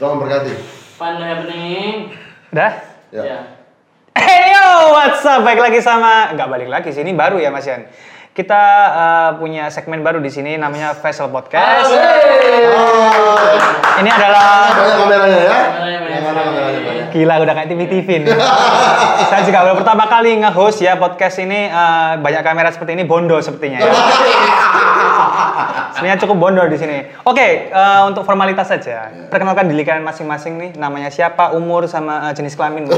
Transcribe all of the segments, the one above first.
Tuhan memberkati. Fun happening. Udah? Ya. Ya. Hey yo, what's up? Balik lagi sama nggak balik lagi sini baru ya Mas Yan. Kita eh, punya segmen baru di sini namanya Vessel Podcast. Ini adalah Banyak kameranya ya. Gila udah kayak TV-TV nih. Saya juga baru pertama kali nge-host ya podcast ini eh, banyak kamera seperti ini bondo sepertinya ya. Sebenarnya cukup bondo di sini. Oke, eh, untuk formalitas saja. Perkenalkan diri kalian masing-masing nih. Namanya siapa, umur sama eh, jenis kelamin.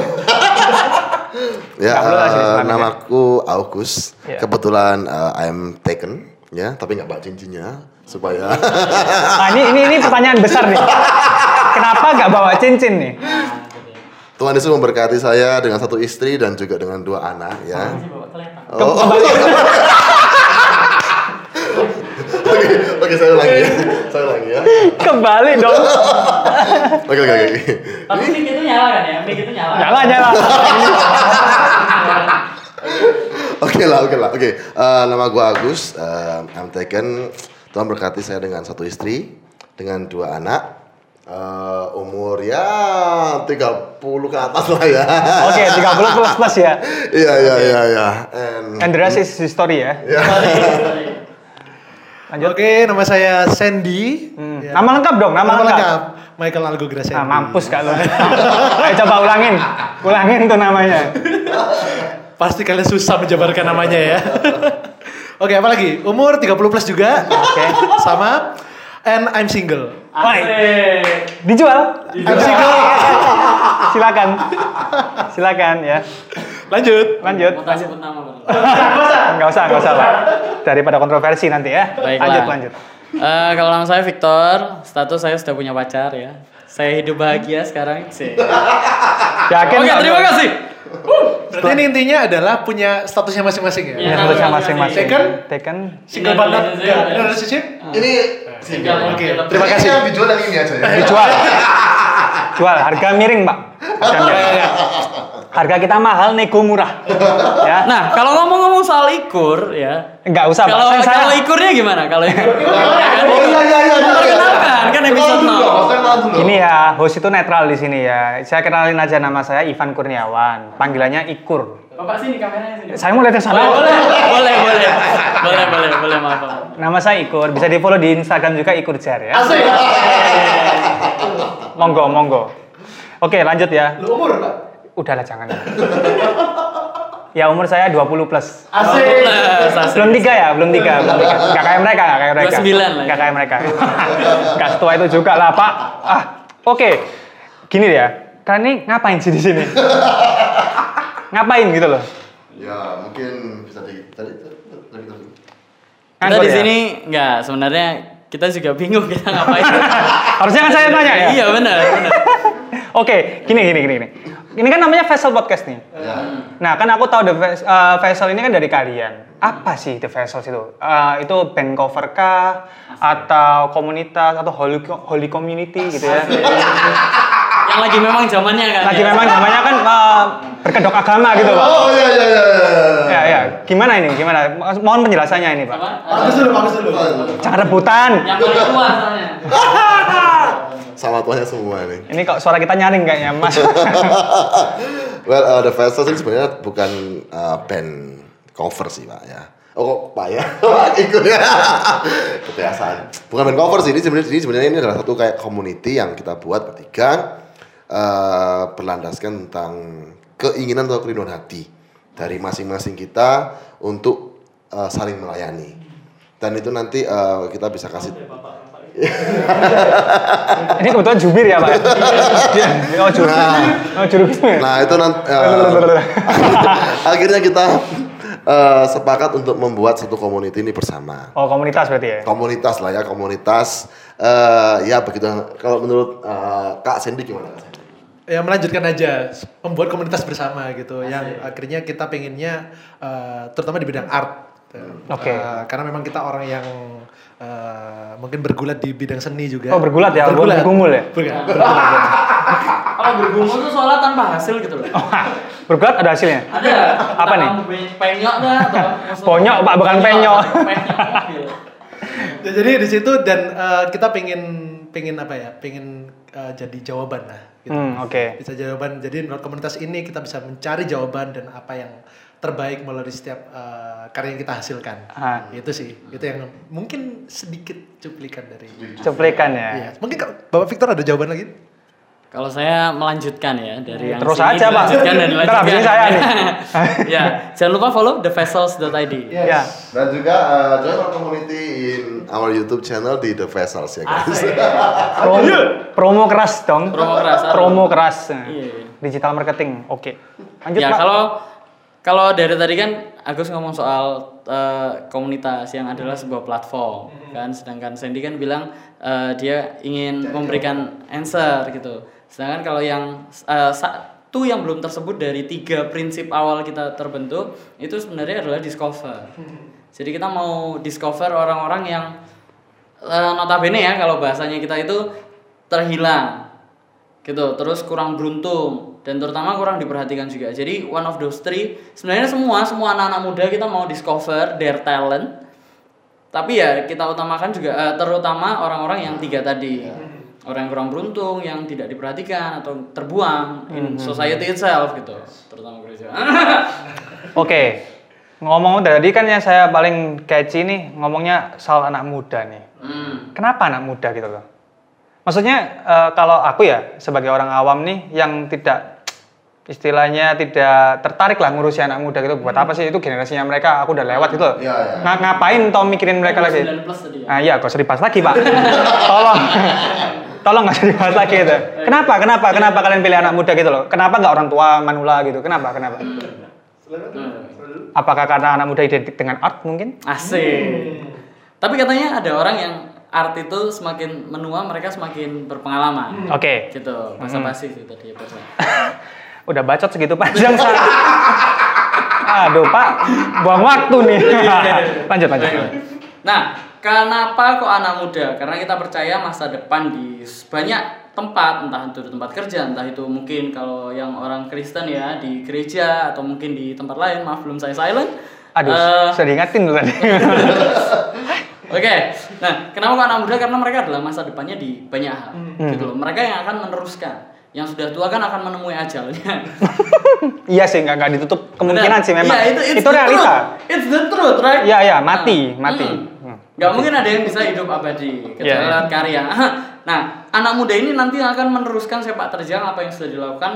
Ya, kelaminnya. namaku Augus. Ya. Kebetulan eh, I'm taken, ya, tapi nggak bawa cincinnya supaya Nah, ini, ini ini pertanyaan besar nih. Kenapa nggak bawa cincin nih? Tuhan Yesus memberkati saya dengan satu istri dan juga dengan dua anak, ya. Kelihatan. Oh, Oke, saya ulangi ya. Saya ulangi ya. Kembali dong. Oke, oke, oke. Tapi mic itu nyala kan ya? Mic itu nyala. Nyala nyala. Oke lah, oke lah. Oke, Eh, nama gua Agus. Eh, I'm taken. Tuhan berkati saya dengan satu istri, dengan dua anak. Eh, umur ya 30 ke atas lah ya. Oke, 30 plus plus ya. Iya, iya, iya, iya. And- And the rest is history ya. Sorry. Lanjut. Oke, nama saya Sandy. Hmm. Ya. Nama lengkap dong, nama, lengkap. Michael Algo Grasendi. Nah, mampus kak lo. Ayo coba ulangin. Ulangin tuh namanya. Pasti kalian susah menjabarkan namanya ya. Oke, apa lagi? Umur 30 plus juga. Oke. Sama and I'm single. Baik. Asik. Dijual? I'm single. Silakan. Silakan ya. Lanjut. Lanjut. Mau nama? Enggak usah, enggak usah. Daripada kontroversi nanti ya. Baiklah. Lanjut, lanjut. Eh, kalau nama saya Victor, status saya sudah punya pacar ya. Saya hidup bahagia sekarang sih. Yakin Oke, nggak? terima kasih. Berarti ini intinya adalah punya statusnya masing-masing ya. Iya. Ya, statusnya masing-masing. Taken? Taken. Single adalah- Enggak, ini relationship? Ini Tinggal Oke, terima kasih. Ini dijual yang ini aja ya. Dijual. Jual, harga miring, Pak. Harga miring. Harga kita mahal, nego murah. Ya. Nah, kalau ngomong-ngomong soal ikur ya. Enggak usah, Pak. Kalau Saya- saya- kalau ikurnya gimana? Kalau ikur. Oh iya, iya, iya. Memperkenalkan kan episode Kenalan dulu, 0. kenalan dulu. Gini ya, host itu netral di sini ya. Saya kenalin aja nama saya Ivan Kurniawan. Panggilannya Ikur. Bapak sini kameranya sini. Saya mau lihat yang sana. Boleh, boleh, boleh, boleh, boleh, boleh, boleh, maaf. maaf. Nama saya Ikur. Bisa di follow di Instagram juga Ikur Jar ya. Asik. Monggo, monggo. Oke, lanjut ya. Lu umur, Pak? Udahlah jangan. Ya umur saya 20 plus. Asik. Plus, asik. Belum tiga ya, belum tiga, belum tiga. Gak kayak mereka, gak kayak mereka. 29 lah ya. Gak kayak mereka. Gak setua itu juga lah, Pak. Ah, oke. Gini ya, kalian ini ngapain sih di sini? ngapain gitu loh? Ya, mungkin bisa di tadi tadi tadi. Kita di ya? sini enggak sebenarnya kita juga bingung kita ngapain. Harusnya kan saya tanya ya. Iya benar, benar. Oke, gini gini gini gini. Ini kan namanya Vessel Podcast nih. Ya. Nah, kan aku tahu The Ves- eh, Vessel ini kan dari kalian. Apa sih The Vessels itu? Eh, itu band cover kah? Atau komunitas? Atau holy, holy community gitu ya? Yang lagi memang zamannya kan. Lagi ya. memang namanya kan eh, berkedok agama gitu, Pak. Oh iya iya iya. Ya, ya. Gimana ini? Gimana? Mohon penjelasannya ini, Pak. Apa? Bagus dulu, bagus dulu. Jangan rebutan. Yang paling tua soalnya. Sama tuanya semua nih. Ini kok suara kita nyaring kayaknya, Mas. Well, uh, The Vessels ini sebenarnya bukan uh, band cover sih, Pak ya. Oh, kok Pak ya? Ikut ya. Kebiasaan. Bukan band cover sih, ini sebenarnya ini sebenarnya ini adalah satu kayak community yang kita buat bertiga uh, berlandaskan tentang keinginan atau kerinduan hati dari masing-masing kita untuk uh, saling melayani. Dan itu nanti uh, kita bisa kasih ini kebetulan jubir ya, Pak. Iya. Oh, jubir. Oh, jubir. Nah itu nanti akhirnya kita eh, sepakat untuk membuat satu community ini bersama. Oh, komunitas berarti ya? Komunitas lah ya komunitas. eh ya begitu. Kalau menurut eh, Kak Sandy gimana? Ya melanjutkan aja membuat komunitas bersama gitu yang akhirnya kita pengennya eh, terutama di bidang art Oke. Eh, karena memang kita orang yang eh, mungkin bergulat di bidang seni juga Oh, bergulat ya? bergulat Bergumul ya? Bergulat. Kalau bergumul tuh soalnya tanpa hasil gitu loh. Bergulat ada hasilnya? Ada. Apa nih? Penyok dah atau maksud- Ponyok, Pak, bukan penyok. Ya, jadi di situ dan eh, kita pengen pengen apa ya? Pengen eh, jadi jawaban lah. Gitu. Hmm, oke. Bisa jawaban. Jadi menurut komunitas ini kita bisa mencari jawaban dan apa yang terbaik melalui setiap eh, karya yang kita hasilkan. Ah. Itu sih. Itu yang mungkin sedikit cuplikan dari. Cuplikan ya. Iya. Mungkin Bapak Victor ada jawaban lagi? Kalau saya melanjutkan ya dari yang Terus sini aja, Pak. dilanjutkan dan habis ini saya nih. ya, jangan lupa follow thevessels.id. Ya. Dan juga uh, join our community in our YouTube channel di The Vessels ya guys. Promo, promo keras dong. Promo keras. Promo keras. Iya. Digital marketing. Oke. Lanjut, ya Pak. kalau kalau dari tadi kan Agus ngomong soal eh, komunitas yang adalah sebuah platform kan? Sedangkan Sandy kan bilang eh, dia ingin memberikan answer gitu. Sedangkan kalau yang eh, satu yang belum tersebut dari tiga prinsip awal kita terbentuk itu sebenarnya adalah discover. Jadi kita mau discover orang-orang yang eh, notabene ya kalau bahasanya kita itu terhilang gitu terus kurang beruntung dan terutama kurang diperhatikan juga jadi one of those three sebenarnya semua semua anak-anak muda kita mau discover their talent tapi ya kita utamakan juga eh, terutama orang-orang yang tiga tadi orang yang kurang beruntung yang tidak diperhatikan atau terbuang in society itself gitu terutama gereja Oke. Ngomong tadi kan yang saya paling catchy nih ngomongnya soal anak muda nih. hmm. Kenapa anak muda gitu loh? Maksudnya eh, kalau aku ya sebagai orang awam nih yang tidak istilahnya tidak tertarik lah ngurusi anak muda gitu buat apa sih itu generasinya mereka aku udah lewat gitu loh. Iya, iya. Nga- ngapain tau mikirin mereka lagi? 9 plus tadi ya Ah iya, kok usah dibahas lagi pak. Tolong, tolong nggak usah dibahas lagi gitu. Kenapa, kenapa, kenapa kalian pilih anak muda gitu loh? Kenapa nggak orang tua manula gitu? Kenapa, kenapa? Apakah karena anak muda identik dengan art mungkin? Asik. Tapi katanya ada orang yang art itu semakin menua mereka semakin berpengalaman. Oke, Gitu, bahasa basi sih tadi bahasa. udah bacot segitu panjang. Aduh pak, buang waktu nih. lanjut, lanjut. Nah, kenapa kok anak muda? Karena kita percaya masa depan di banyak tempat, entah itu di tempat kerja, entah itu mungkin kalau yang orang Kristen ya di gereja atau mungkin di tempat lain. Maaf belum saya silent. Aduh, Eh, sudah diingatin tuh tadi. Oke, nah kenapa kok anak muda? Karena mereka adalah masa depannya di banyak hal, gitu loh. Mereka yang akan meneruskan. Yang sudah tua kan akan menemui ajalnya. iya sih, nggak nggak ditutup kemungkinan Benar. sih memang. Iya, itu, it's itu the realita. truth. It's the truth, right? Iya, iya, mati, Nah, mati. mm. Hmm. Gak mungkin ada yang bisa hidup abadi kecuali Iya, iya. karya. Nah, anak muda ini nanti akan meneruskan sepak terjang apa yang sudah dilakukan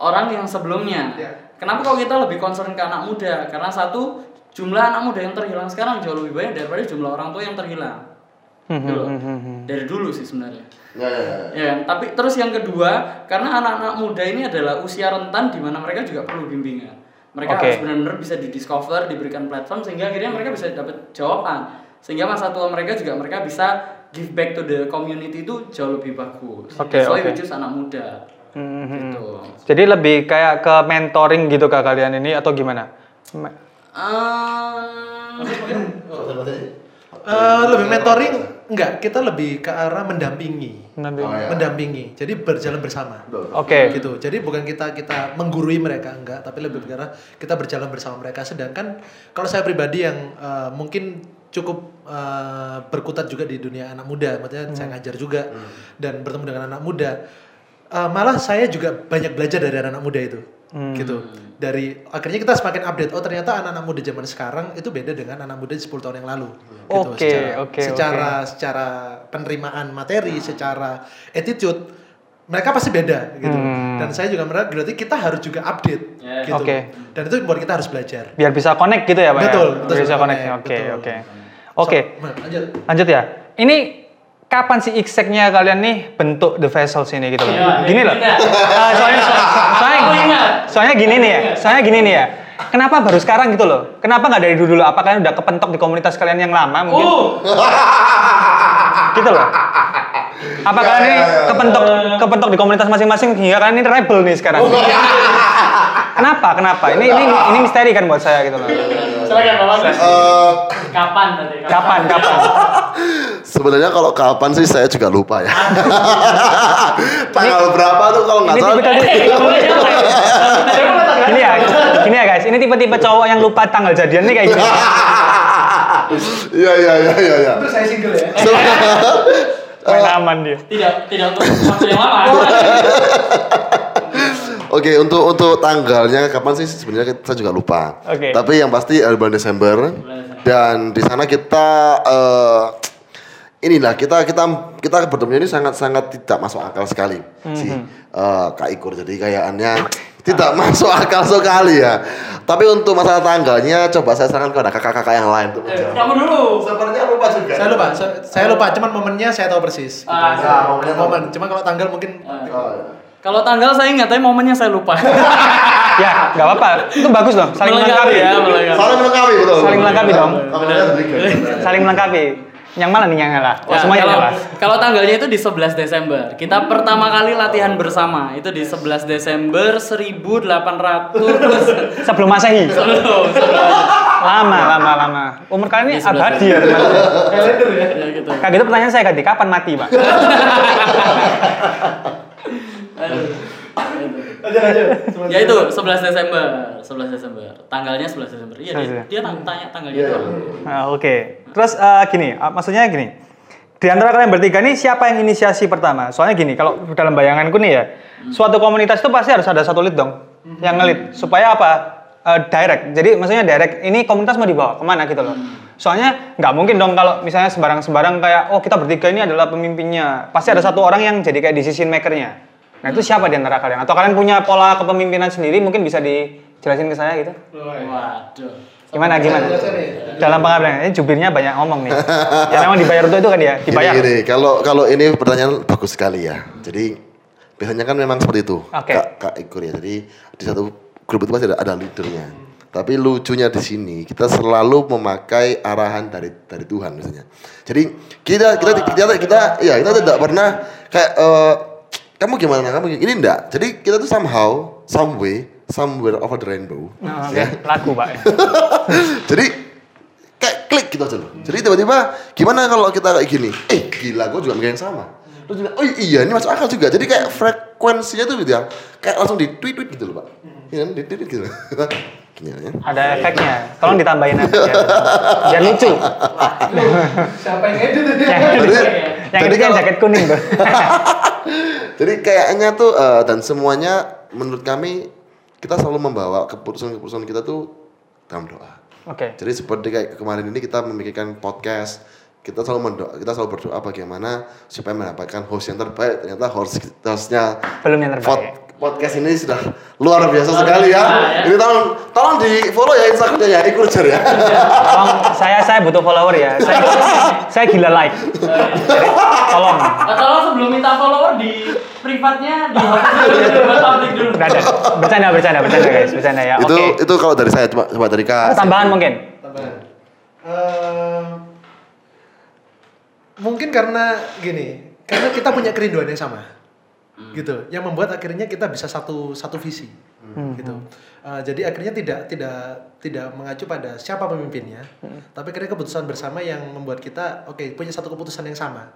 orang yang sebelumnya. Iya. Kenapa kalau kita lebih concern ke anak muda? Karena satu, jumlah anak muda yang terhilang sekarang jauh lebih banyak daripada jumlah orang tua yang terhilang. Hmm, Gitu loh. hmm, hmm. Dari dulu sih sebenarnya. Ya, ya, ya. Ya, tapi terus yang kedua, karena anak-anak muda ini adalah usia rentan di mana mereka juga perlu bimbingan. Mereka Oke. harus benar-benar bisa didiscover, diberikan platform sehingga akhirnya mereka bisa dapat jawaban. Sehingga masa tua mereka juga mereka bisa give back to the community itu jauh lebih bagus. Oke. we choose anak muda. Hmm, hmm. Gitu. Jadi lebih kayak ke mentoring gitu kak kalian ini atau gimana? Eh, lebih mentoring enggak, kita lebih ke arah mendampingi. Mendampingi. Oh, ya. Mendampingi. Jadi berjalan bersama. Betul. Oke. gitu jadi bukan kita kita menggurui mereka enggak tapi lebih ke arah kita berjalan bersama mereka sedangkan kalau saya pribadi yang eh, mungkin cukup eh, berkutat juga di dunia anak muda maksudnya saya ngajar juga dan bertemu dengan anak muda eh, malah saya juga banyak belajar dari anak-anak muda itu gitu dari akhirnya kita semakin update oh ternyata anak-anak muda zaman sekarang itu beda dengan anak muda 10 tahun yang lalu gitu Oke, secara oke, secara secara penerimaan materi secara attitude mereka pasti beda gitu Hmm. dan saya juga merasa berarti kita harus juga update Ya. gitu Oke. dan itu membuat kita harus belajar Biar bisa connect gitu ya pak? ya? Betul, Biar betul, bisa bisa connect. Oke oke. Oke. Lanjut Lanjut ya. Ini kapan sih exactnya kalian nih bentuk the vessels ini gitu loh? Iya, gini loh. Ah, soalnya so- soalnya soalnya gini nih ya. Soalnya gini nih ya. Kenapa baru sekarang gitu loh? Kenapa nggak dari dulu dulu? Apa kalian udah kepentok di komunitas kalian yang lama mungkin? Oh, Gitu loh. Apa kalian ini kepentok kepentok di komunitas masing-masing hingga kalian ini rebel nih sekarang? Kenapa? Kenapa? Ini ini ini misteri kan buat saya gitu loh. Silakan Bapak. Eh, Kapan tadi? Kapan? Kapan? sebenarnya kalau kapan sih saya juga lupa ya. Tanggal berapa tuh kalau nggak Ini salah? tipe-tipe Gini ya, gini ya guys. Ini tipe-tipe cowok yang lupa tanggal jadian nih kayak gini. Iya iya iya iya. iya. terus saya single ya Main aman dia. Tidak tidak untuk waktu yang lama. Oke, untuk untuk tanggalnya kapan sih sebenarnya kita- saya juga lupa. Oke. Tapi yang pasti eh, bulan Desember dan di sana kita eh, inilah kita kita kita bertemu ini sangat sangat tidak masuk akal sekali si eh, Kak Ikur. Jadi kayakannya tidak masuk akal sekali ya. Tapi untuk masalah tanggalnya coba saya sarankan kepada kakak-kakak yang lain tuh. Kamu dulu. Sepertinya lupa juga. Saya lupa, saya, saya lupa, cuman momennya saya tahu persis. Gitu. Ah, Ya, momennya tahu. Momen, cuma kalau tanggal mungkin Oh, iya. Kalau tanggal saya ingat, tapi momennya saya lupa. Ya, nggak apa-apa. Itu bagus dong. Saling melengkapi. ya, melengkapi. Saling melengkapi betul. Saling melengkapi dong. Saling melengkapi. Yang mana nih yang ngalah? Oh, Ya, semuanya kalau, ngalah. kalau tanggalnya itu di 11 Desember. Kita pertama kali latihan bersama itu di 11 Desember 1800 Sebelum Masehi. sebelum sebelum Lama, lama, lama. Umur kalian ini abadi ya, teman. ya gitu. Kayak gitu pertanyaan saya ganti, kapan mati, Pak? Ya itu 11 Desember, 11 Desember. Tanggalnya 11 Desember. Iya, dia, 11. dia tanya, tanya tanggalnya Iya, doang. Nah, oke. Terus eh, gini, eh, maksudnya gini. Di antara kalian bertiga nih siapa yang inisiasi pertama? Soalnya gini, kalau dalam bayanganku nih ya, suatu komunitas itu pasti harus ada satu lead dong, yang ngelit supaya apa? Eh, direct. Jadi maksudnya direct. Ini komunitas mau dibawa ke mana gitu loh. Soalnya nggak mungkin dong kalau misalnya sembarang-sembarang kayak oh kita bertiga ini adalah pemimpinnya. Pasti ada satu orang yang jadi kayak decision makernya. Nah itu siapa di antara kalian? Atau kalian punya pola kepemimpinan sendiri? Mungkin bisa dijelasin ke saya gitu? Waduh. Gimana gimana? Dalam pengabdian ini jubirnya banyak ngomong nih. ya memang dibayar untuk itu kan dia, dibayar. Gini, gini, kalau kalau ini pertanyaan bagus sekali ya. Jadi biasanya kan memang seperti itu. Oke. Kak, Kak Ikur ya. Jadi di satu grup itu pasti ada, ada leadernya. Tapi lucunya di sini kita selalu memakai arahan dari dari Tuhan misalnya. Jadi kita kita kita kita, ya kita tidak pernah kayak eh, kamu gimana kamu gimana? ini enggak. Jadi kita tuh somehow, some way, somewhere over the rainbow. Nah, ya. Lagu pak. Jadi kayak klik gitu aja loh. Jadi tiba-tiba gimana kalau kita kayak gini? Eh gila, gue juga mikir yang sama. Terus juga, oh iya ini masuk akal juga. Jadi kayak frekuensinya tuh gitu ya. Kayak langsung di tweet tweet gitu loh pak. Iya kan di tweet gitu. Gini ya. Ada efeknya. Tolong ditambahin aja. Biar, biar lucu. siapa yang edit ini? Yang, Jadi, yang jadi itu yang kalau- jaket kuning tuh. Jadi kayaknya tuh eh, dan semuanya menurut kami kita selalu membawa keputusan-keputusan kita tuh dalam doa. Oke. Jadi seperti kayak kemarin ini kita memikirkan podcast, kita selalu mendoa, kita selalu berdoa bagaimana supaya mendapatkan host yang terbaik. Ternyata host hostnya Belum yang terbaik. pod- podcast ini sudah luar biasa sekali ya. Ini tolong tolong di follow ya Instagramnya ya, Ikurjer ya. Tolong saya saya butuh follower ya. Saya saya gila like. Jadi, tolong. Nah, tolong sebelum minta follower di privatnya di publik dulu. Udah ada. Bercanda bercanda bercanda guys, bercanda ya. itu Oke. itu kalau dari saya coba coba dari Kak. Tambahan mungkin. Tambahan. Eh, mungkin karena gini, karena kita punya kerinduan yang sama, gitu, yang membuat akhirnya kita bisa satu satu visi, gitu. Eh, jadi akhirnya tidak tidak tidak mengacu pada siapa pemimpinnya, tapi akhirnya keputusan bersama yang membuat kita oke punya satu keputusan yang sama,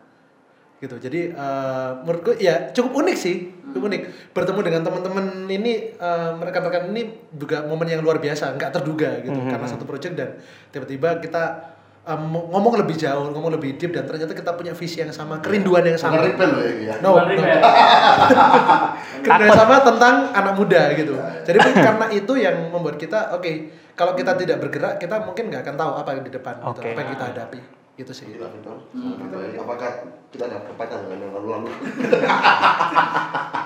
gitu. Jadi eh, menurut gue ya cukup unik sih, cukup unik. Bertemu dengan teman-teman ini eh, rekan-rekan ini juga momen yang luar biasa, nggak terduga gitu, karena satu project dan tiba-tiba kita eh, mo- ngomong lebih jauh, ngomong lebih deep dan ternyata kita punya visi yang sama, kerinduan yang sama. Bukan loh ini ya. No, no. Kerinduan yang sama tentang anak muda gitu. Jadi mungkin karena itu yang membuat kita oke, kalau kita tidak bergerak kita mungkin nggak akan tahu apa yang di depan, gitu, Oke. apa yang kita hadapi. Gitu sih. Gila, betul. Apakah kita ada kepahitan dengan yang lalu-lalu?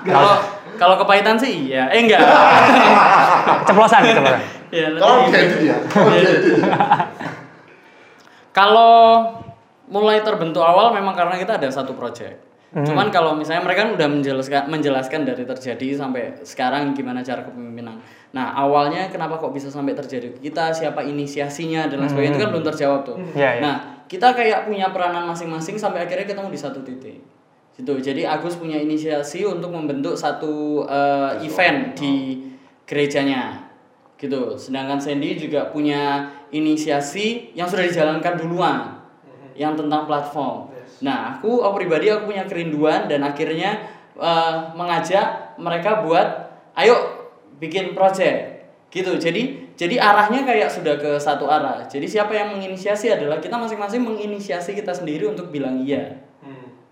Kalau kalau kepahitan sih iya. Eh enggak. Ceplosan ceplosan. ya, Tolong nanti- diedit ya. Tolong diedit. Kalau mulai terbentuk awal memang karena kita ada satu project. Hmm. Cuman kalau misalnya mereka kan udah menjelaskan menjelaskan dari terjadi sampai sekarang gimana cara kepemimpinan. Nah awalnya kenapa kok bisa sampai terjadi kita siapa inisiasinya dan lain sebagainya itu kan belum terjawab tuh. Iya, iya. Nah kita kayak punya peranan masing-masing sampai akhirnya ketemu di satu titik. Gitu. Jadi Agus punya inisiasi untuk membentuk satu eh, event di gerejanya gitu. Sedangkan Sandy juga punya inisiasi yang sudah dijalankan duluan yang tentang platform. Nah, aku aku pribadi aku punya kerinduan dan akhirnya eh, mengajak mereka buat ayo bikin project gitu. Jadi jadi arahnya kayak sudah ke satu arah. Jadi siapa yang menginisiasi adalah kita masing-masing menginisiasi kita sendiri untuk bilang iya.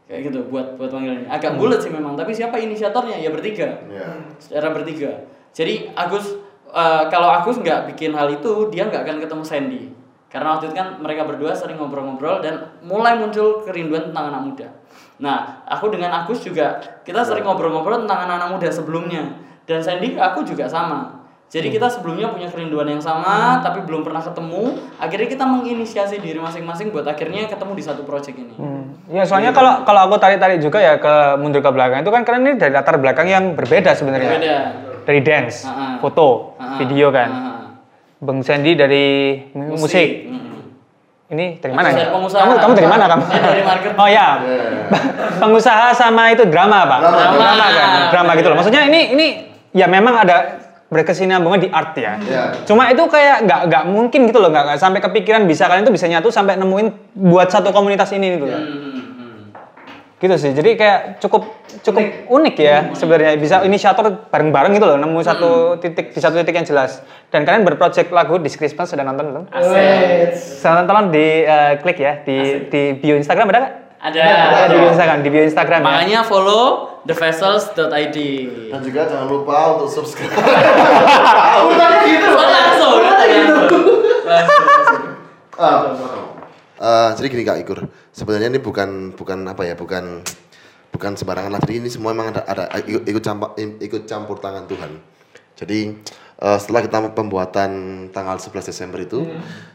kayak gitu buat buat panggilannya. Agak bulat sih memang tapi siapa inisiatornya? Ya bertiga. Iya. secara bertiga. Jadi Agus eh, kalau Agus nggak bikin hal itu dia nggak akan ketemu Sandy. Karena waktu itu kan mereka berdua sering ngobrol-ngobrol dan mulai muncul kerinduan tentang anak muda. Nah aku dengan Agus juga kita sering ngobrol-ngobrol tentang anak-anak muda sebelumnya. Dan Sandy aku juga sama jadi kita sebelumnya punya kerinduan yang sama tapi belum pernah ketemu akhirnya kita menginisiasi diri masing-masing buat akhirnya ketemu di satu project ini Ya soalnya kalau kalau aku tarik-tarik juga ya ke mundur ke belakang itu kan kalian ini dari latar belakang yang berbeda sebenarnya. beda Dari dance, ah. foto, Ah, video kan. ah. Bang Sandy dari mu- musik. Mm-mm. Ini dari mana ya? pengusaha. Kamu kamu dari mana kamu? Saya dari marketing. Oh ya. pengusaha sama itu drama, Pak. Drama. kan. Drama gitu loh. Maksudnya ini ini ya memang ada berkesinambungan di art ya. Iya. Cuma itu kayak nggak nggak mungkin gitu loh, nggak sampai kepikiran bisa kalian tuh bisa nyatu sampai nemuin buat satu komunitas ini gitu. Hmm, hmm, hmm. Gitu sih. Jadi kayak cukup cukup unik ya sebenarnya bisa inisiator bareng-bareng gitu loh, nemu satu titik di satu titik yang jelas. Dan kalian berproject lagu di Christmas sudah nonton belum? Asik. Silahkan tolong di eh, klik ya di di bio Instagram ada nggak? Ada. Ada di bio Instagram, di bio Instagram ya. Makanya follow thevessels.id. Dan juga jangan lupa untuk subscribe. Oh, langsung. Langsung. Eh, jadi gini Kak Ikur, sebenarnya ini bukan bukan apa ya, bukan bukan sembarangan lah. Jadi ini semua memang ada ada ikut ikut campur ikut campur tangan Tuhan. Jadi eh, setelah kita pembuatan tanggal 11 Desember itu,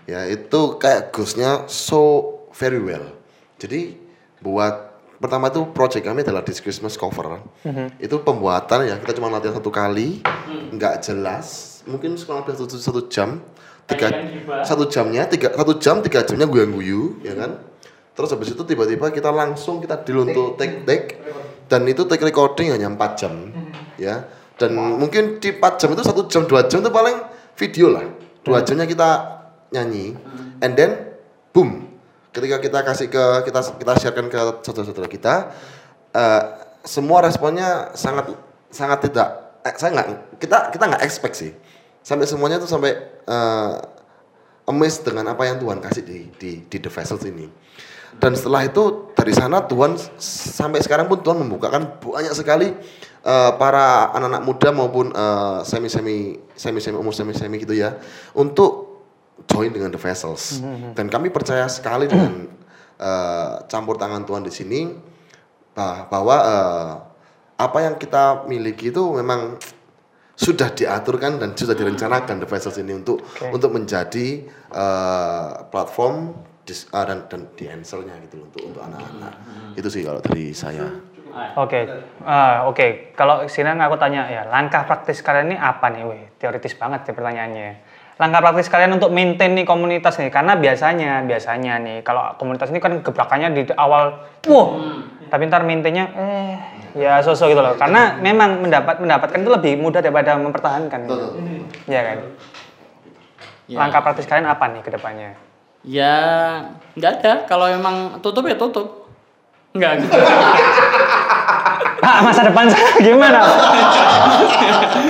ya itu kayak ghostnya so very well. Jadi buat pertama itu project kami adalah This Christmas cover. Itu pembuatan ya kita cuma latihan satu kali, nggak jelas, mungkin kurang lebih satu, satu jam, tiga satu jamnya tiga satu jam tiga jamnya gue yang guyu ya kan? Terus habis itu tiba-tiba kita langsung kita deal untuk take take. Dan itu take recording hanya 4 jam ya. Dan mungkin di 4 jam itu satu jam dua jam itu paling video lah. Dua jamnya kita nyanyi. And then boom ketika kita kasih ke kita kita sharekan ke saudara-saudara kita eh, semua responnya sangat sangat tidak eh, saya nggak kita kita nggak expect sih. Sampai semuanya tuh sampai eh, amazed dengan apa yang Tuhan kasih di di di The Vessels ini. Dan setelah itu dari sana Tuhan sampai sekarang pun Tuhan membukakan banyak sekali eh, para anak-anak muda maupun eh, semi semi semi semi umur semi semi gitu ya untuk join dengan The Vessels. Dan kami percaya sekali dengan eh, campur tangan Tuhan di sini bah- bahwa eh, apa yang kita miliki itu memang sudah diaturkan dan sudah direncanakan The Vessels ini untuk untuk menjadi eh, platform dis, ah, dan dan di answernya gitu untuk untuk anak-anak. Itu sih kalau dari saya. Oke, Ah, oke. Kalau Sinan aku tanya ya, langkah praktis kalian ini apa nih? Wih, teoritis banget ya pertanyaannya. Langkah praktis kalian untuk maintain nih komunitas nih, karena biasanya, biasanya nih, kalau komunitas ini kan gebrakannya di awal, wah, tapi ntar maintainnya, eh, ya sosok gitu loh. Karena memang mendapat mendapatkan itu lebih mudah daripada mempertahankan. Kan? Ya. Langkah praktis kalian apa nih ke depannya? Ya, nggak ada. Kalau emang tutup ya tutup. Enggak. Pak, masa depan saya gimana?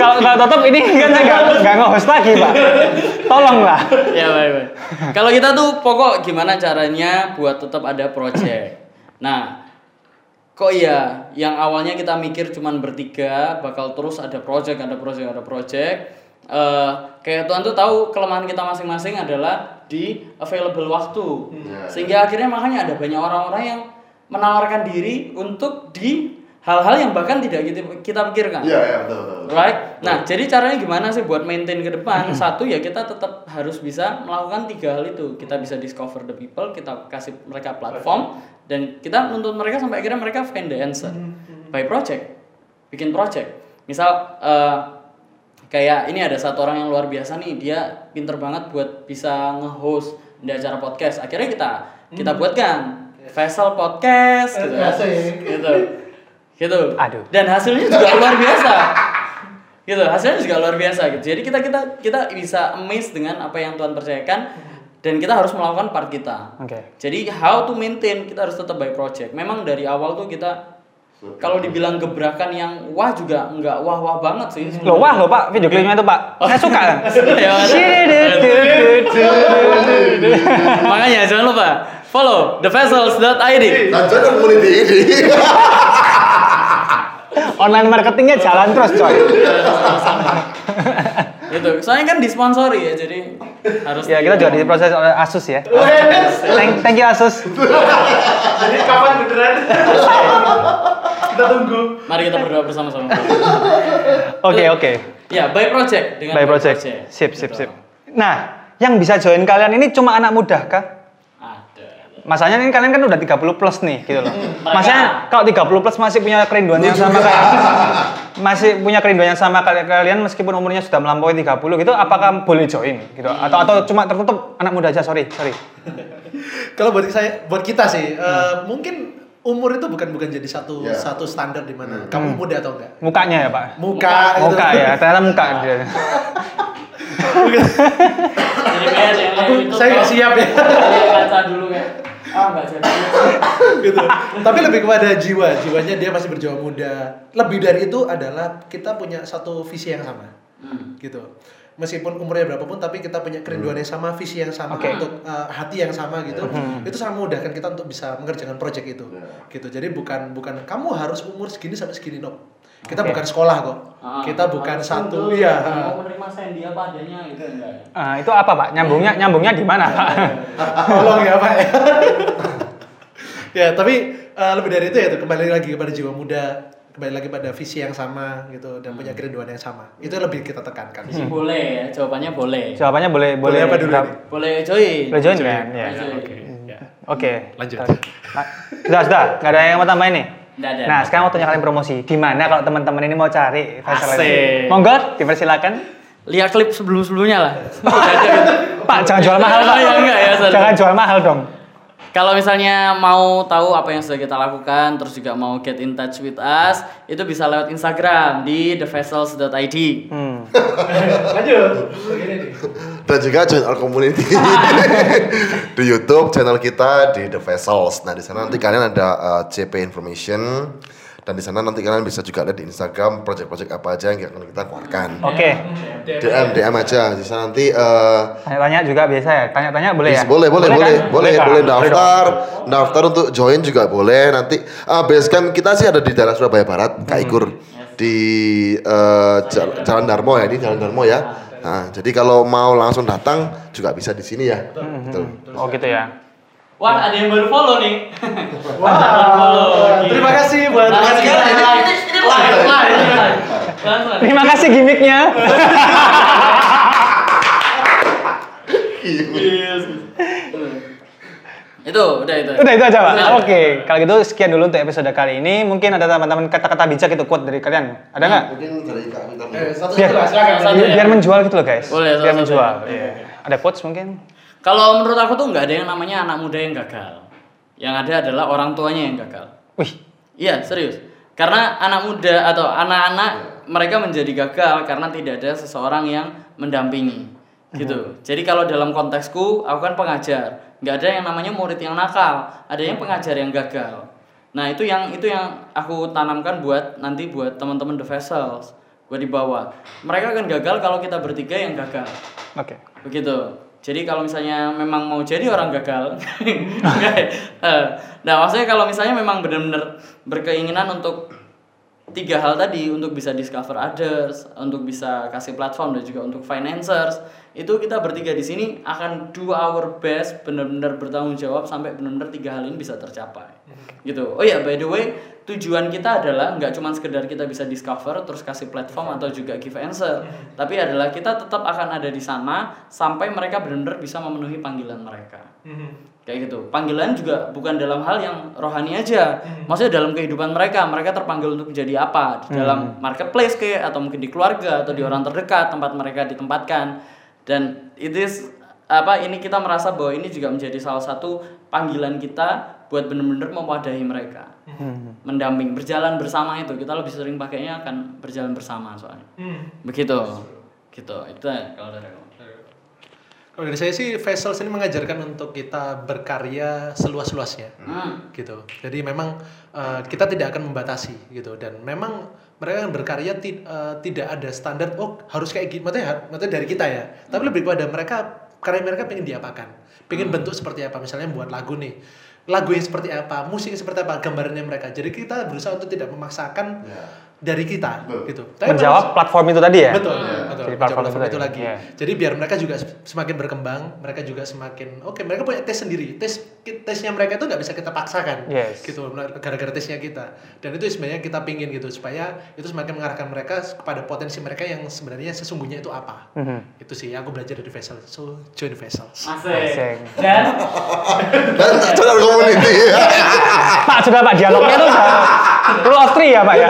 Kalau kalau tutup ini kan saya nggak nggak nge-host lagi, Pak. Tolonglah. ya baik baik. Kalau kita tuh pokok gimana caranya buat tetap ada project. Nah, kok iya yang awalnya kita mikir cuman bertiga bakal terus ada project, ada project, ada project. Eh, kayak Tuhan tuh tahu kelemahan kita masing-masing adalah di available waktu. Sehingga akhirnya makanya ada banyak orang-orang yang menawarkan diri untuk di hal-hal yang bahkan tidak kita, kita pikirkan. iya iya betul betul Right? Nah, jadi caranya gimana sih buat maintain ke depan? Satu ya kita tetap harus bisa melakukan tiga hal itu. Kita bisa discover the people, kita kasih mereka platform dan kita nuntut mereka sampai akhirnya mereka find the answer by project. Bikin project. Misal eh, kayak ini ada satu orang yang luar biasa nih, dia pinter banget buat bisa nge-host di acara podcast. Akhirnya kita kita buatkan Vessel Podcast gitu. Asik. gitu. Gitu. Aduh. Dan hasilnya juga luar biasa. Gitu, hasilnya juga luar biasa gitu. Jadi kita kita kita bisa amazed dengan apa yang Tuhan percayakan dan kita harus melakukan part kita. Oke. Jadi how to maintain kita harus tetap by project. Memang dari awal tuh kita kalau dibilang gebrakan yang wah juga nggak wah-wah banget sih. Loh, wah loh Pak, video klipnya itu Pak. Saya suka. Ya, Makanya jangan lupa follow thevessels.id. Dan join community ini. Online marketingnya jalan terus coy. Gitu. Soalnya kan disponsori ya, jadi harus Ya kita juga diproses oleh Asus ya. Thank, thank you Asus. Jadi kapan beneran? Kita tunggu. Mari kita berdoa bersama-sama. Oke oke. Ya, by project dengan By project. Sip sip sip. Nah, yang bisa join kalian ini cuma anak muda kah? Masanya ini kalian kan udah 30 plus nih gitu loh. Mereka- Masanya kalau 30 plus masih punya kerinduan yang sama kayak masih punya kerinduan yang sama kayak kalian meskipun umurnya sudah melampaui 30 gitu apakah boleh join gitu atau atau cuma tertutup anak muda aja sorry sorry Kalau buat saya, buat kita sih, eh, mungkin umur itu bukan bukan jadi satu Ya. satu standar di mana kamu muda atau enggak. mukanya ya pak Muka, gitu. muka ya ternyata muka dia. Aku saya nggak siap ya. Lihat kaca dulu kayak ah nggak jadi. gitu. Tapi lebih kepada jiwa, jiwanya dia masih berjiwa muda. Lebih dari itu adalah kita punya satu visi yang sama. Hmm. Gitu. Meskipun umurnya berapapun tapi kita punya kerinduan yang sama, visi yang sama Oke. untuk uh, hati yang sama gitu. Itu sangat memudahkan kita untuk bisa mengerjakan project itu. Gitu. Jadi bukan bukan kamu harus umur segini sampai segini no. Kita Oke. bukan sekolah kok. Ah, kita bukan satu iya. Mau menerima sendi apa adanya gitu enggak ya? Ah, itu apa pak nyambungnya nyambungnya di mana pak Tolong ya Pak ya. ya, tapi uh, lebih dari itu ya tuh, kembali lagi kepada jiwa muda, kembali lagi pada visi yang sama gitu dan punya kerinduan yang sama. Itu lebih kita tekankan. Sih boleh ya, jawabannya boleh. jawabannya boleh Boleh apa dulu nih? Boleh join. boleh join kan ya Boleh oke oke Lanjut. Nah, sudah sudah nggak ada yang mau tambahin nih Nggak ada. Nah, sekarang waktunya kalian promosi. Di mana kalau teman-teman ini mau cari? Asik. Monggo, dipersilakan. Lihat klip sebelum-sebelumnya lah. Udah ada gitu. Pak, jangan jual mahal, Pak. Ya, enggak ya, sorry. Jangan jual mahal dong. Kalau misalnya mau tahu apa yang sudah kita lakukan, terus juga mau get in touch with us, itu bisa lewat Instagram di thevessels.id. Hmm. Lanjut. Dan juga join our community di YouTube channel kita di The Vessels. Nah di sana nanti kalian ada uh, CP information dan di sana nanti kalian bisa juga lihat di Instagram project-project apa aja yang akan kita keluarkan. Oke. DM DM aja di sana nanti uh, Tanya-tanya juga biasa ya. Tanya-tanya boleh ya? Bisa, boleh, boleh, kan? boleh, boleh, boleh daftar, daftar untuk join juga boleh. Nanti uh, basecamp kita sih ada di daerah Surabaya Barat, Kak Ikur, di uh, Jal- Jalan Darmo ya, ini Jalan Darmo ya. Nah, jadi kalau mau langsung datang juga bisa di sini ya. Betul. Oh gitu ya. Wah, ada yang baru follow nih. Wah, follow. terima kasih buat sekarang ini live, live, live, live. Langsung. Terima kasih gimmicknya. Yes. Itu, udah itu. Udah itu aja pak. Oke, kalau gitu sekian dulu untuk episode kali ini. Mungkin ada teman-teman kata-kata bijak itu quote dari kalian. Ada nggak? Mungkin dari Kak. Eh, satu Biar, biar, ya. menjual gitu loh guys. Boleh, biar menjual. ya. Iya. Ada quotes mungkin? Kalau menurut aku tuh nggak ada yang namanya anak muda yang gagal. Yang ada adalah orang tuanya yang gagal. Wih, Iya, serius. Karena anak muda atau anak-anak mereka menjadi gagal karena tidak ada seseorang yang mendampingi. Gitu. Jadi kalau dalam konteksku, aku kan pengajar. nggak ada yang namanya murid yang nakal, ada yang pengajar yang gagal. Nah, itu yang itu yang aku tanamkan buat nanti buat teman-teman The Vessels, buat di bawah. Mereka akan gagal kalau kita bertiga yang gagal. oke. Begitu. Jadi kalau misalnya memang mau jadi orang gagal? Eh, nah maksudnya kalau misalnya memang benar-benar berkeinginan untuk tiga hal tadi untuk bisa discover others, untuk bisa kasih platform dan juga untuk financiers, itu kita bertiga di sini akan do our best benar-benar bertanggung jawab sampai benar-benar tiga hal ini bisa tercapai. Gitu. Oh ya, by the way, tujuan kita adalah nggak cuma sekedar kita bisa discover terus kasih platform atau juga give answer, tapi adalah kita tetap akan ada di sana sampai mereka benar-benar bisa memenuhi panggilan mereka. Kayak gitu. Panggilan juga bukan dalam hal yang rohani aja. Maksudnya dalam kehidupan mereka, mereka terpanggil untuk menjadi apa? Di dalam marketplace kayak atau mungkin di keluarga atau di orang terdekat tempat mereka ditempatkan. Dan it is apa ini kita merasa bahwa ini juga menjadi salah satu panggilan kita buat benar-benar mewadahi mereka. Mendamping, berjalan bersama itu. Kita lebih sering pakainya akan berjalan bersama soalnya. Begitu. Gitu. Itu kalau dari. Kalau dari saya sih Vessels ini mengajarkan untuk kita berkarya seluas-luasnya. Hmm. gitu. Jadi memang uh, kita tidak akan membatasi gitu dan memang mereka yang berkarya ti- uh, tidak ada standar oh harus kayak gitu. Maksudnya, maksudnya dari kita ya. Tapi lebih pada mereka karya mereka pengen diapakan pengen bentuk seperti apa misalnya buat lagu nih lagu yang seperti apa musik yang seperti apa gambarannya mereka. Jadi kita berusaha untuk tidak memaksakan dari kita gitu Tapi Menjawab platform itu tadi ya? betul Iya. betul Jadi platform platform itu lagi iya. jadi biar mereka juga semakin berkembang mereka juga semakin oke mereka punya tes sendiri tes tesnya mereka itu nggak bisa kita paksakan Yes. gitu gara-gara tesnya kita dan itu sebenarnya kita pingin gitu supaya itu semakin mengarahkan mereka kepada potensi mereka yang sebenarnya sesungguhnya itu apa Mhm. itu sih aku belajar dari Vessel so join Vessels Asik. Dan Dan channel community. Pak juga Pak dialognya tuh udah of three ya Pak ya?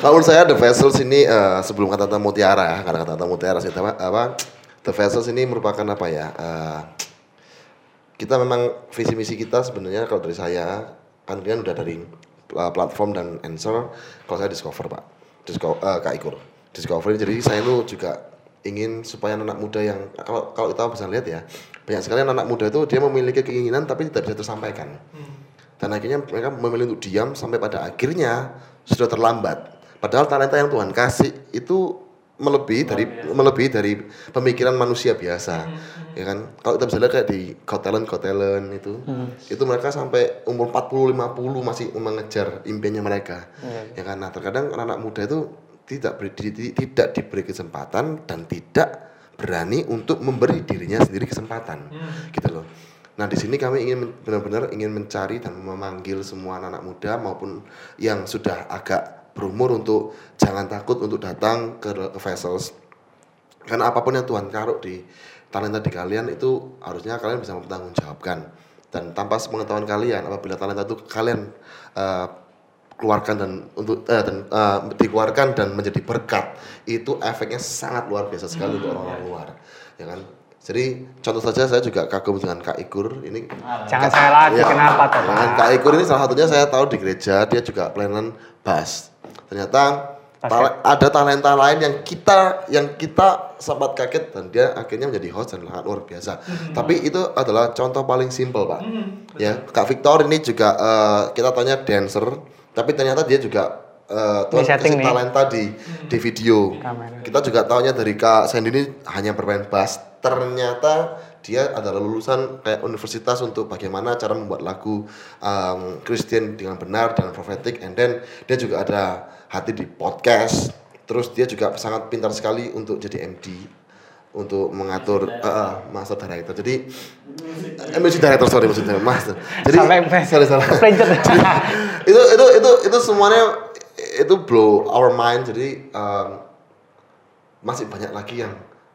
Kalau menurut saya The Vessels ini eh, sebelum kata-kata mutiara ya, karena kata-kata mutiara sih apa, apa The Vessels ini merupakan apa ya? eh, kita memang visi misi kita sebenarnya kalau dari saya kan kalian udah dari eh, platform dan answer, kalau saya discover pak, Disco, eh, Kak Ikur, discovery. Jadi saya itu juga ingin supaya anak muda yang kalau kalau kita bisa lihat ya banyak sekali anak muda itu dia memiliki keinginan tapi tidak bisa tersampaikan dan akhirnya mereka memilih untuk diam sampai pada akhirnya sudah terlambat. Padahal talenta yang Tuhan kasih itu melebihi dari melebihi dari pemikiran manusia biasa ya kan? Kalau kita bisa lihat kayak di Got Talent Got Talent itu itu mereka sampai umur 40 50 masih mengejar impiannya mereka ya kan? Nah terkadang anak-anak muda itu tidak beri, di- tidak diberi kesempatan dan tidak berani untuk memberi dirinya sendiri kesempatan gitu loh Nah di sini kami ingin benar-benar ingin mencari dan memanggil semua anak-anak muda maupun yang sudah agak berumur untuk jangan takut untuk datang ke, ke Vessels. Karena apa pun yang Tuhan taruh di talenta di kalian itu harusnya kalian bisa mempertanggungjawabkan. Dan tanpa sepengetahuan kalian apabila talenta itu kalian eh, keluarkan dan untuk eh, dan, eh, dikeluarkan dan menjadi berkat itu efeknya sangat luar biasa sekali untuk orang-orang luar ya kan jadi contoh saja saya juga kagum dengan Kak Ikur ini Jangan saya lagi, Ya, kenapa tuh dengan? Kak Ikur ini salah satunya saya tahu di gereja dia juga pelayanan bass. Ternyata tale- ada talenta lain yang kita yang kita sempat kaget dan dia akhirnya menjadi host dan sangat luar biasa. Tapi itu adalah contoh paling simpel pak. ya Kak Victor ini juga eh, kita tanya dancer, tapi ternyata dia juga eh, Tuhan kasih talenta di di video. Kamera. Kita juga tahunya dari Kak Sandy ini hanya bermain bass. Ternyata dia adalah lulusan kayak universitas untuk bagaimana cara membuat lagu um, Kristen dengan benar dan profetik. And then dia juga ada hati di podcast. Terus dia juga sangat pintar sekali untuk jadi MD untuk mengatur uh, uh, master director. Jadi eh, music director sorry music director master. Jadi sorry salah. Keplencet. itu itu itu itu semuanya itu blow our mind jadi um, masih banyak lagi yang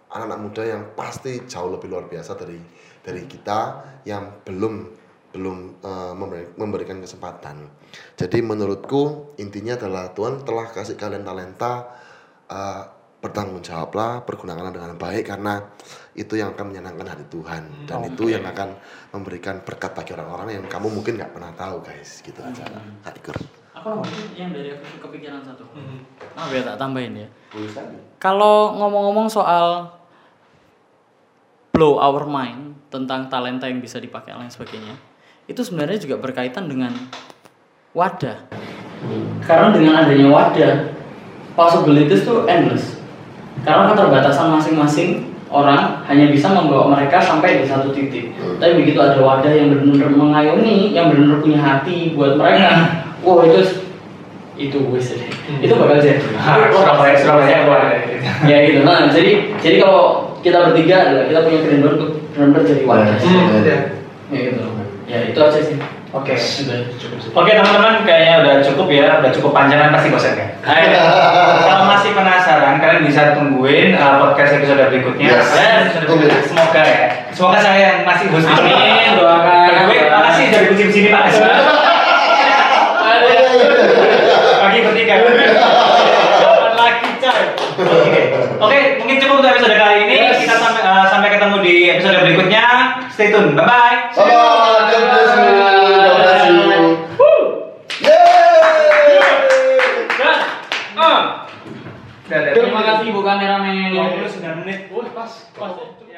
anak-anak muda yang pasti jauh lebih luar biasa dari dari kita yang belum belum uh, memberi- memberikan kesempatan. Jadi menurutku intinya adalah Tuhan telah kasih kalian talenta uh, bertanggung jawablah, pergunakanlah dengan baik karena itu yang akan menyenangkan hati Tuhan dan itu yang akan memberikan berkat bagi orang-orang yang kamu mungkin nggak pernah tahu guys gitu aja. Kak Ikur. aku yang dari aku kepikiran satu. Ah biar tak tambahin ya. Kalau ngomong-ngomong soal blow our mind tentang talenta yang bisa dipakai lain sebagainya, itu sebenarnya juga berkaitan dengan wadah. Karena dengan adanya wadah, possibilities tuh endless. Karena keterbatasan masing-masing orang hanya bisa membawa mereka sampai di satu titik. Tapi begitu ada wadah yang benar-benar mengayomi, yang benar-benar punya hati buat mereka, wow itu itu wis deh. itu bakal jadi. Surabaya, Surabaya, Surabaya. ya gitu. Nah, jadi jadi kalau kita bertiga adalah kita punya kerinduan untuk benar-benar jadi wadah. Hmm, ya. Ya gitu. Ya itu aja sih. Oke. Sudah. Oke teman-teman, kayaknya udah cukup ya, udah cukup panjang kan pasti bosan? Ayo. Kalau masih penasaran, kalian bisa tungguin uh, podcast episode berikutnya. Yes. Ya, episode berikutnya. Semoga ya. Semoga saya yang masih sini. Amin, doakan. Way, makasih dari kunci sini Pak. Pagi bertiga. Kapan lagi coy? Oke. Oke, mungkin cukup untuk episode kali ini. Kita sampai uh, sampai ketemu di episode berikutnya. Stay tune. Bye bye. Bye-bye. God bless you. God bless you. Yeay! Dadah. Terima kasih Bu kameramen. 29 menit. Wah, pas, pas. ya.